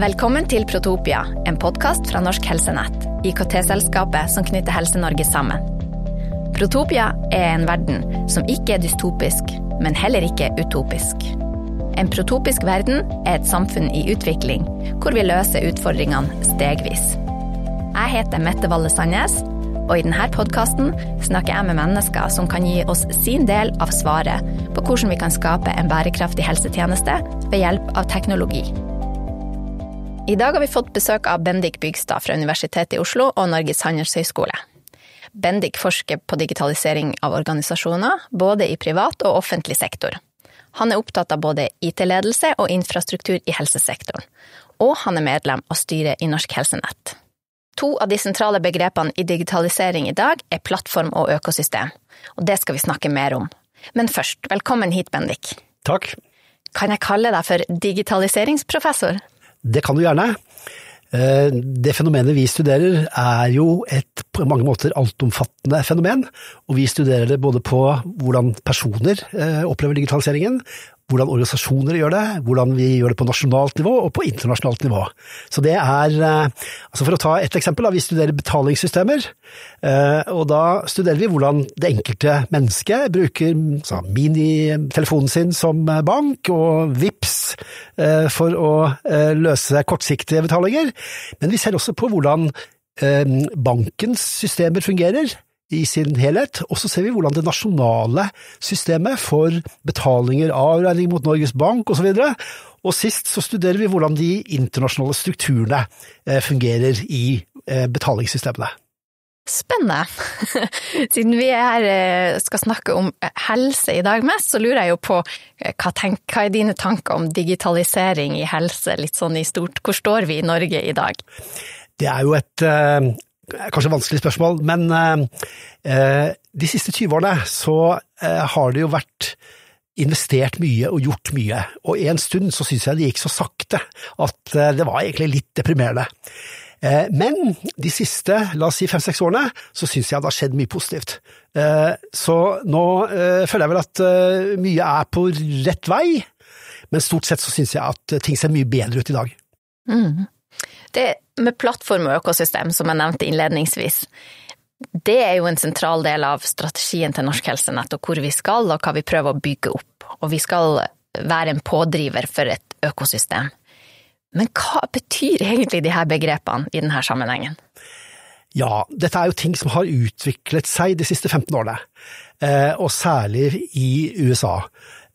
Velkommen til Protopia, en podkast fra Norsk Helsenett, IKT-selskapet som knytter Helse-Norge sammen. Protopia er en verden som ikke er dystopisk, men heller ikke utopisk. En protopisk verden er et samfunn i utvikling, hvor vi løser utfordringene stegvis. Jeg heter Mette Valle Sandnes, og i denne podkasten snakker jeg med mennesker som kan gi oss sin del av svaret på hvordan vi kan skape en bærekraftig helsetjeneste ved hjelp av teknologi. I dag har vi fått besøk av Bendik Bygstad fra Universitetet i Oslo og Norges handelshøyskole. Bendik forsker på digitalisering av organisasjoner, både i privat og offentlig sektor. Han er opptatt av både IT-ledelse og infrastruktur i helsesektoren, og han er medlem av styret i Norsk Helsenett. To av de sentrale begrepene i digitalisering i dag er plattform og økosystem, og det skal vi snakke mer om. Men først, velkommen hit, Bendik. Takk. Kan jeg kalle deg for digitaliseringsprofessor? Det kan du gjerne. Eh, det fenomenet vi studerer er jo et på mange måter altomfattende fenomen, og vi studerer det både på hvordan personer eh, opplever digitaliseringen, hvordan organisasjoner gjør det, hvordan vi gjør det på nasjonalt nivå og på internasjonalt nivå. Så det er, eh, altså For å ta et eksempel, vi studerer betalingssystemer, eh, og da studerer vi hvordan det enkelte mennesket bruker minitelefonen sin som bank, og VIPS for å løse kortsiktige betalinger, men vi ser også på hvordan bankens systemer fungerer i sin helhet, og så ser vi hvordan det nasjonale systemet for betalinger, avregning mot Norges Bank osv., og, og sist så studerer vi hvordan de internasjonale strukturene eh, fungerer i eh, betalingssystemene. Spennende. Siden vi her eh, skal snakke om helse i dag mest, så lurer jeg jo på hva, tenk, hva er dine tanker om digitalisering i helse, litt sånn i stort? Hvor står vi i Norge i dag? Det er jo et kanskje vanskelig spørsmål, men eh, de siste 20 årene så eh, har det jo vært investert mye og gjort mye, og en stund så syns jeg det gikk så sakte at eh, det var egentlig litt deprimerende. Eh, men de siste, la oss si fem–seks årene, så syns jeg det har skjedd mye positivt. Eh, så nå eh, føler jeg vel at mye er på rett vei, men stort sett så syns jeg at ting ser mye bedre ut i dag. Mm. Det med plattform og økosystem, som jeg nevnte innledningsvis, det er jo en sentral del av strategien til Norsk Helsenett, og hvor vi skal, og hva vi prøver å bygge opp. Og vi skal være en pådriver for et økosystem. Men hva betyr egentlig de her begrepene i denne sammenhengen? Ja, dette er jo ting som har utviklet seg de siste 15 årene, eh, og særlig i USA.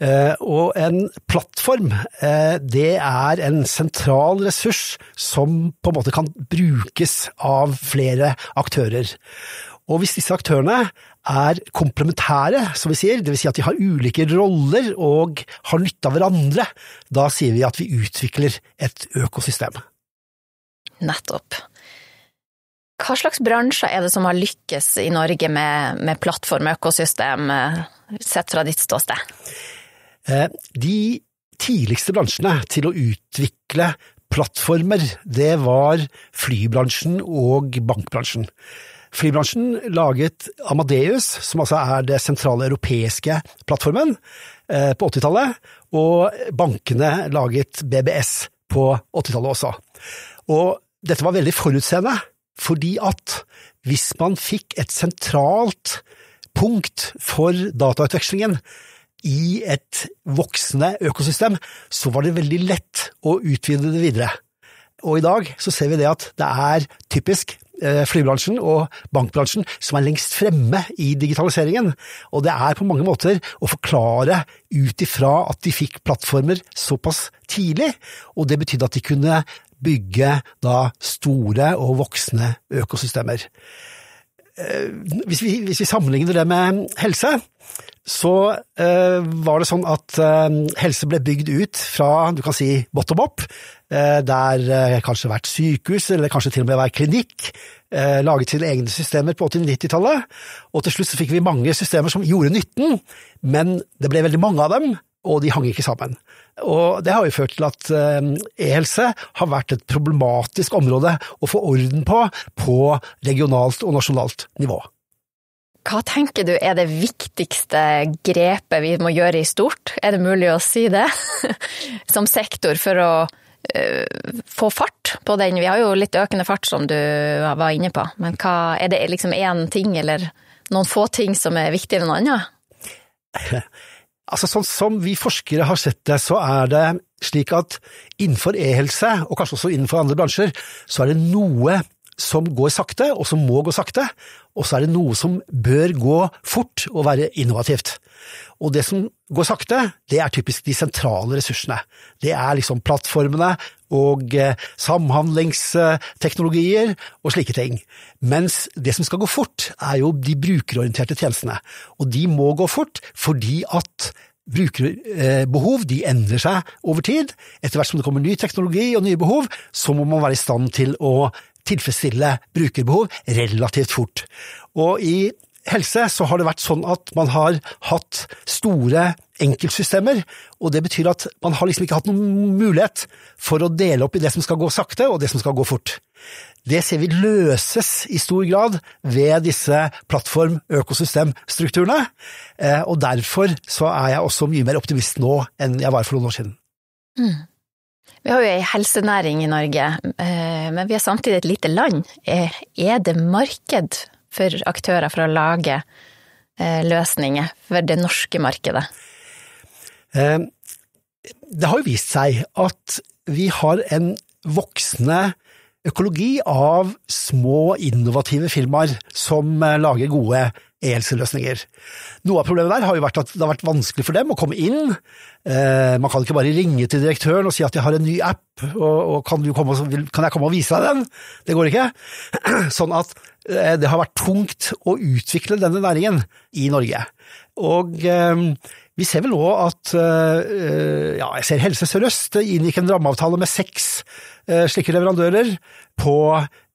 Eh, og en plattform, eh, det er en sentral ressurs som på en måte kan brukes av flere aktører. Og hvis disse aktørene er komplementære, som vi sier, dvs. Si at de har ulike roller og har nytte av hverandre, da sier vi at vi utvikler et økosystem. Nettopp. Hva slags bransjer er det som har lykkes i Norge med, med plattform og økosystem, eh, sett fra ditt ståsted? Eh, de tidligste bransjene til å utvikle plattformer, det var flybransjen og bankbransjen. Flybransjen laget Amadeus, som altså er det sentrale europeiske plattformen, eh, på 80-tallet, og bankene laget BBS på 80-tallet også. Og dette var veldig forutseende, fordi at hvis man fikk et sentralt punkt for datautvekslingen, i et voksende økosystem, så var det veldig lett å utvide det videre. Og i dag så ser vi det at det er typisk eh, flybransjen og bankbransjen som er lengst fremme i digitaliseringen, og det er på mange måter å forklare ut ifra at de fikk plattformer såpass tidlig, og det betydde at de kunne bygge da store og voksende økosystemer. Eh, hvis vi, hvis vi sammenligner det med helse, så eh, var det sånn at eh, helse ble bygd ut fra, du kan si, bottom up, eh, der eh, kanskje hvert sykehus, eller kanskje til og med hver klinikk, eh, laget sine egne systemer på 80-90-tallet, og til slutt så fikk vi mange systemer som gjorde nytten, men det ble veldig mange av dem, og de hang ikke sammen. Og det har jo ført til at eh, e-helse har vært et problematisk område å få orden på på regionalt og nasjonalt nivå. Hva tenker du er det viktigste grepet vi må gjøre i stort, er det mulig å si det, som sektor for å få fart på den? Vi har jo litt økende fart, som du var inne på. Men hva, er det liksom én ting, eller noen få ting, som er viktigere enn noe annet? Altså, sånn som vi forskere har sett det, så er det slik at innenfor e-helse, og kanskje også innenfor andre bransjer, så er det noe som går sakte, og som må gå sakte, og så er det noe som bør gå fort og være innovativt. Og det som går sakte, det er typisk de sentrale ressursene. Det er liksom plattformene og eh, samhandlingsteknologier og slike ting. Mens det som skal gå fort, er jo de brukerorienterte tjenestene. Og de må gå fort fordi at brukerbehov de endrer seg over tid. Etter hvert som det kommer ny teknologi og nye behov, så må man være i stand til å tilfredsstille brukerbehov relativt fort. Og i helse så har det vært sånn at man har hatt store enkeltsystemer, og det betyr at man har liksom ikke hatt noen mulighet for å dele opp i det som skal gå sakte og det som skal gå fort. Det ser vi løses i stor grad ved disse plattform-økosystemstrukturene, eh, og derfor så er jeg også mye mer optimist nå enn jeg var for noen år siden. Mm. Vi har jo ei helsenæring i Norge, eh, men vi er samtidig et lite land. Er det marked for aktører for å lage eh, løsninger for det norske markedet? Eh, det har jo vist seg at vi har en voksende økologi av små, innovative firmaer som lager gode e-helseløsninger. Noe av problemet der har jo vært at det har vært vanskelig for dem å komme inn. Eh, man kan ikke bare ringe til direktøren og si at jeg har en ny app, og, kan, komme, kan, jeg komme og vise deg den? Det går ikke. Sånn at eh, det har vært tungt å utvikle denne næringen i Norge. Og eh, vi ser vel nå at ja, jeg ser Helse Sør-Øst inngikk en rammeavtale med seks slike leverandører på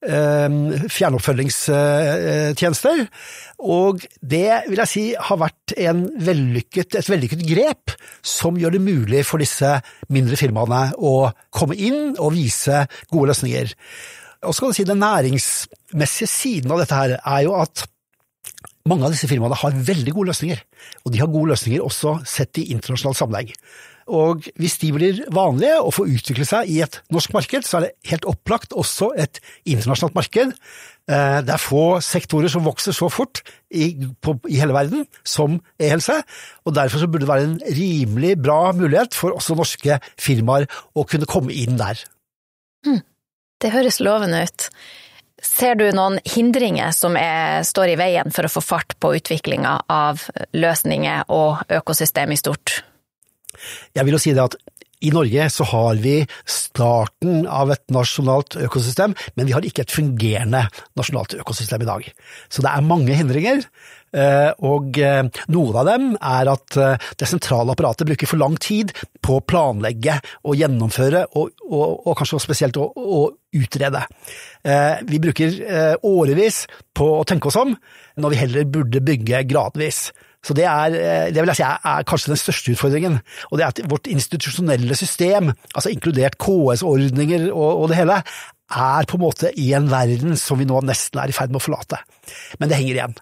fjernoppfølgingstjenester, og det vil jeg si har vært vellykket, et vellykket grep som gjør det mulig for disse mindre firmaene å komme inn og vise gode løsninger. Og så kan du si Den næringsmessige siden av dette her er jo at mange av disse firmaene har veldig gode løsninger, og de har gode løsninger også sett i internasjonal sammenheng. Og hvis de blir vanlige og får utvikle seg i et norsk marked, så er det helt opplagt også et internasjonalt marked. Eh, det er få sektorer som vokser så fort i, på, i hele verden som e-helse, og derfor burde det være en rimelig bra mulighet for også norske firmaer å kunne komme inn der. Mm. Det høres lovende ut. Ser du noen hindringer som er, står i veien for å få fart på utviklinga av løsninger og økosystem i stort? Jeg vil jo si det at i Norge så har vi starten av et nasjonalt økosystem, men vi har ikke et fungerende nasjonalt økosystem i dag. Så det er mange hindringer, eh, og eh, noen av dem er at eh, det sentrale apparatet bruker for lang tid på å planlegge og gjennomføre, og, og, og kanskje spesielt å, å utrede. Vi bruker årevis på å tenke oss om, når vi heller burde bygge gradvis. Så det er, eh, det vil jeg si er kanskje den største utfordringen. Og det er at vårt institusjonelle system, altså inkludert KS-ordninger og, og, det hele, er på en måte i en verden som vi nå nesten er i ferd med å forlate. Men det henger igjen.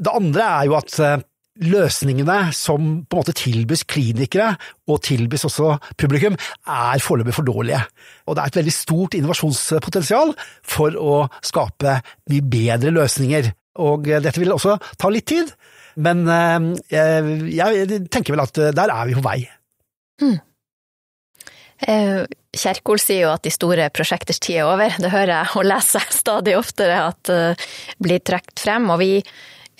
Det andre er jo at eh, løsningene som på en måte tilbys klinikere, og tilbys også publikum, er foreløpig for dårlige. Og det er et veldig stort innovasjonspotensial for å skape mye bedre løsninger. Og eh, dette vil også ta litt tid, men eh, jeg tenker vel at eh, der er vi på vei. Mm. Kjerkol sier jo at de store prosjekters tid er over. Det hører jeg og leser stadig oftere at blir trukket frem. Og vi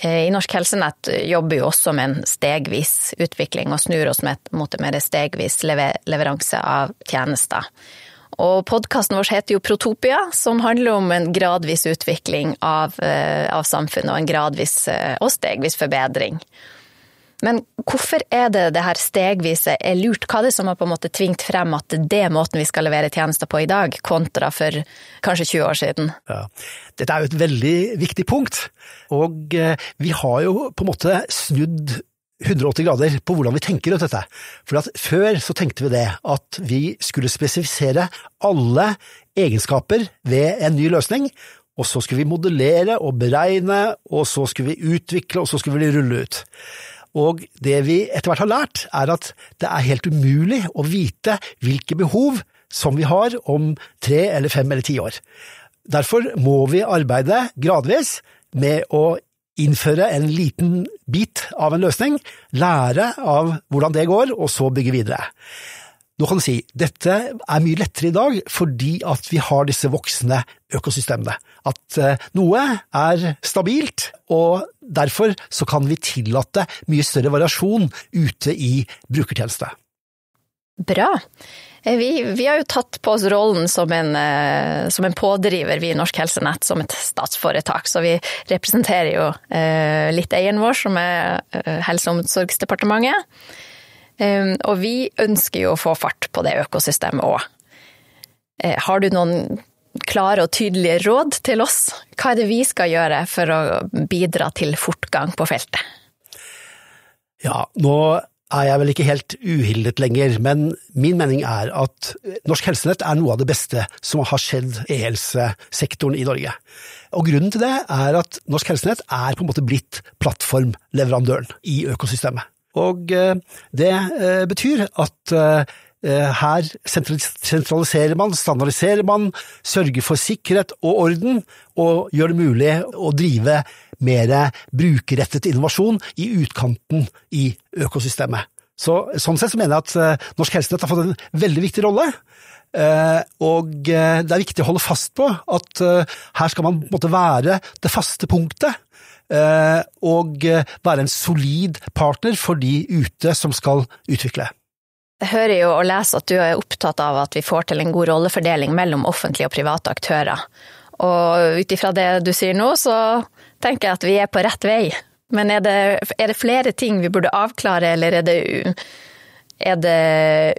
i Norsk Helsenett jobber jo også med en stegvis utvikling og snur oss mot en mer stegvis leveranse av tjenester. Og podkasten vår heter jo Protopia, som handler om en gradvis utvikling av, eh, av samfunnet og en gradvis eh, og stegvis forbedring. Men hvorfor er det det her stegvise er lurt? Hva er det som har på en måte tvingt frem at det er måten vi skal levere tjenester på i dag, kontra for kanskje 20 år siden? Ja. Dette er jo et veldig viktig punkt, og eh, vi har jo på en måte snudd 180 grader på hvordan vi tenker rundt dette. For Før så tenkte vi det at vi skulle spesifisere alle egenskaper ved en ny løsning, og så skulle vi modellere og beregne, og så skulle vi utvikle, og så skulle vi rulle ut. Og det vi etter hvert har lært, er at det er helt umulig å vite hvilke behov som vi har om tre eller fem eller ti år. Derfor må vi arbeide gradvis med å innføre en liten bit av en løsning, lære av hvordan det går, og så bygge videre. Nå kan du si dette er mye lettere i dag fordi at vi har disse voksne økosystemene. At eh, noe er stabilt, og derfor så kan vi tillate mye større variasjon ute i brukertjeneste. Bra. Eh, vi, vi, har jo tatt på oss rollen som en, eh, som en, pådriver, vi i Norsk Helsenett, som et statsforetak. Så vi representerer jo litt eieren vår, som er Helse- og omsorgsdepartementet. Og vi ønsker jo å få fart på det økosystemet òg. Eh, har du noen klare og tydelige råd til oss? Hva er det vi skal gjøre for å bidra til fortgang på feltet? Ja, nå er jeg vel ikke helt uhildet lenger, men min mening er at Norsk Helsenett er noe av det beste som har skjedd i helsesektoren i Norge. Og Grunnen til det er at Norsk Helsenett er på en måte blitt plattformleverandøren i økosystemet. Og eh, det eh, betyr at eh, her sentraliserer man, standardiserer man, sørger for sikkerhet og orden, og gjør det mulig å drive mer brukerrettet innovasjon i utkanten i økosystemet. Så, sånn sett så mener jeg at Norsk Helsenett har fått en veldig viktig rolle. Og det er viktig å holde fast på at her skal man måtte være det faste punktet Eh, og eh, være en solid partner for de ute som skal utvikle. Jeg hører jo og leser at du er opptatt av at vi får til en god rollefordeling mellom offentlige og private aktører. Og ut ifra det du sier nå, så tenker jeg at vi er på rett vei. Men er det, er det flere ting vi burde avklare, eller er det, er det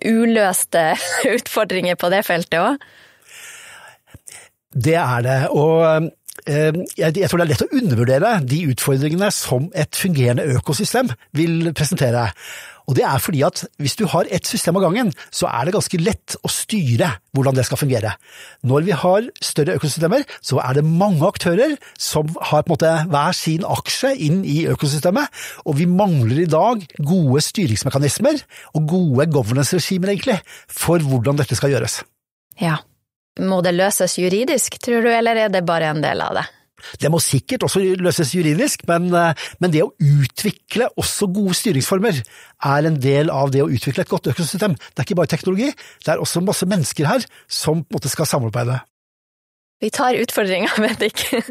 uløste utfordringer på det feltet òg? Det er det. Og Eh, jeg tror det er lett å undervurdere de utfordringene som et fungerende økosystem vil presentere. Og det er fordi at hvis du har ett system av gangen, så er det ganske lett å styre hvordan det skal fungere. Når vi har større økosystemer, så er det mange aktører som har på en måte hver sin aksje inn i økosystemet, og vi mangler i dag gode styringsmekanismer og gode governance-regimer, egentlig, for hvordan dette skal gjøres. Ja, må det løses juridisk, tror du, eller er det bare en del av det? Det må sikkert også løses juridisk, men, eh, men, det å utvikle også gode styringsformer er en del av det å utvikle et godt økosystem. Det er ikke bare teknologi, det er også masse mennesker her som på en måte skal samarbeide. Vi tar utfordringa, vet ikke.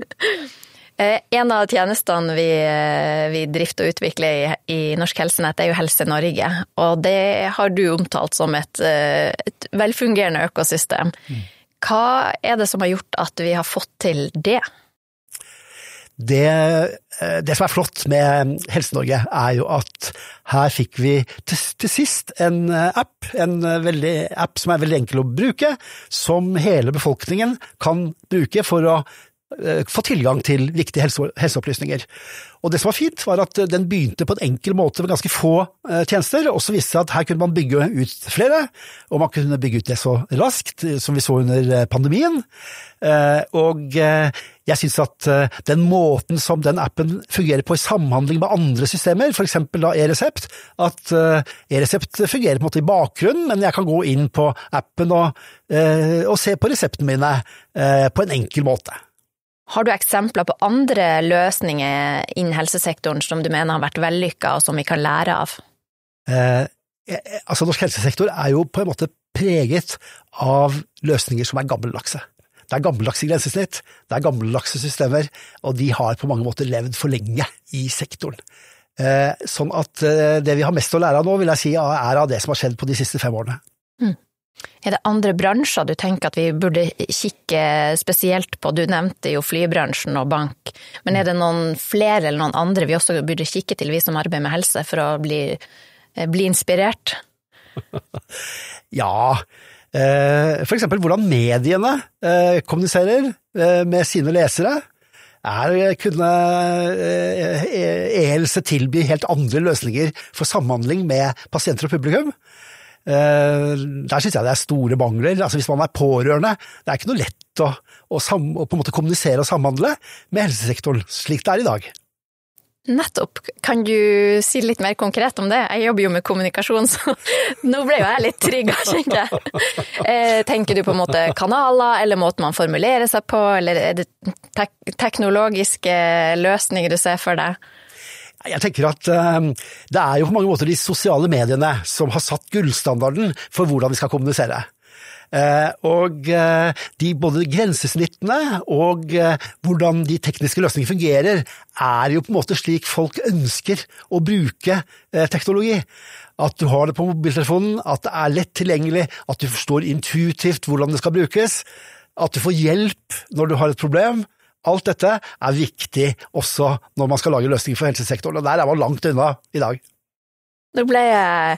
en av tjenestene vi, eh, vi, drifter og utvikler i, i, Norsk Helsenett, er jo Helse Norge. Og det har du omtalt som et, et velfungerende økosystem. Mm. Hva er det som har gjort at vi har fått til det? Det, eh, det som er flott med Helse-Norge, er jo at her fikk vi til, til, sist en eh, app, en eh, veldig, app som er veldig enkel å bruke, som hele befolkningen kan bruke for å få tilgang til viktige helse, helseopplysninger. Og Det som var fint, var at den begynte på en enkel måte med ganske få eh, tjenester, og så viste det seg at her kunne man bygge ut flere, og man kunne bygge ut det så raskt eh, som vi så under pandemien. Og jeg synes at den måten som den appen fungerer på i samhandling med andre systemer, f.eks. da e-resept, at e-resept fungerer på en måte i bakgrunnen, men jeg kan gå inn på appen og, og se på reseptene mine på en enkel måte. Har du eksempler på andre løsninger innen helsesektoren som du mener har vært vellykka, og som vi kan lære av? Eh, eh, altså Norsk helsesektor er jo på en måte preget av løsninger som er gammeldagse. Det er gammeldagse grensesnitt, det er gammeldagse systemer, og de har på mange måter levd for lenge i sektoren. Eh, sånn at eh, det vi har mest å lære av nå, vil jeg si er av det som har skjedd på de siste fem årene. Mm. Er det andre bransjer du tenker at vi burde kikke spesielt på? Du nevnte jo flybransjen og bank, men er det noen flere eller noen andre vi også burde kikke til, vi som arbeider med helse, for å bli, eh, bli inspirert? ja, eh, for eksempel hvordan mediene eh, kommuniserer med sine lesere. Er, kunne e-helse tilby helt andre løsninger for samhandling med pasienter og publikum? Eh, der syns jeg det er store mangler. Altså Hvis man er pårørende, det er ikke noe lett å, å, sam, å på en måte kommunisere og samhandle med helsesektoren, slik det er i dag. Nettopp. Kan du si litt mer konkret om det? Jeg jobber jo med kommunikasjon, så nå ble jo jeg litt trygg, kjente jeg. Eh, tenker du på en måte kanaler, eller måten man formulerer seg på, eller er det tek teknologiske løsninger du ser for deg? Jeg tenker at uh, det er jo på mange måter de sosiale mediene som har satt gullstandarden for hvordan vi skal kommunisere. Eh, og eh, de både grensesnittene og eh, hvordan de tekniske løsningene fungerer, er jo på en måte slik folk ønsker å bruke teknologi. At du har det på mobiltelefonen, at det er lett tilgjengelig, at du forstår intuitivt hvordan det skal brukes, at du får hjelp når du har et problem. Alt dette er viktig også når man skal lage løsninger for helsesektoren, og der er man langt unna i dag. Nå ble jeg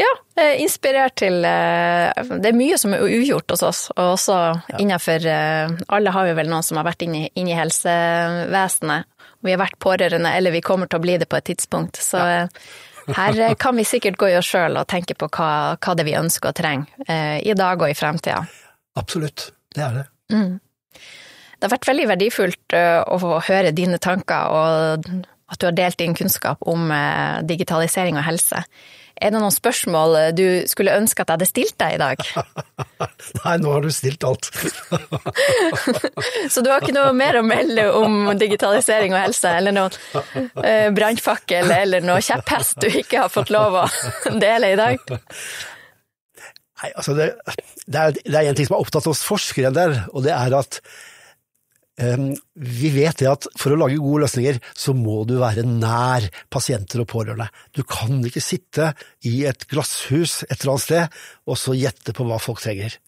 ja, inspirert til eh, Det er mye som er ugjort hos oss, og også ja. innenfor eh, Alle har vi vel noen som har vært inne, inne i helsevesenet. Vi har vært pårørende, eller vi kommer til å bli det på et tidspunkt. Så ja. Eh, her kan vi sikkert gå i oss sjøl og tenke på hva, hva, det vi ønsker og trenger i dag og i fremtida. Absolutt, det er det. Mm. Det har vært veldig verdifullt å få høre dine tanker og at du har delt din kunnskap om eh, digitalisering og helse. Er det noen spørsmål eh, du skulle ønske at jeg hadde stilt deg i dag? Nei, nå har du stilt alt. Så du har ikke noe mer å melde om digitalisering og helse, eller noen eh, brannfakkel eller noe kjepphest du ikke har fått lov å dele i dag? Nei, altså det, det, er, en ting som har opptatt oss forskere der, og det er at vi vet det at for å lage gode løsninger, så må du være nær pasienter og pårørende. Du kan ikke sitte i et glasshus et eller annet sted og så gjette på hva folk trenger.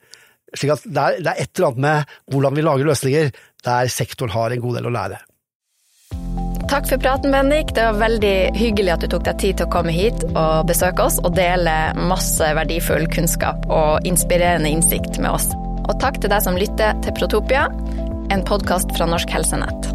Slik at det er et eller annet med hvordan vi lager løsninger der sektoren har en god del å lære. Takk for praten, Bendik. Det var veldig hyggelig at du tok deg tid til å komme hit og besøke oss og dele masse verdifull kunnskap og inspirerende innsikt med oss. Og takk til deg som lytter til Protopia en podkast fra Norsk Helsenett.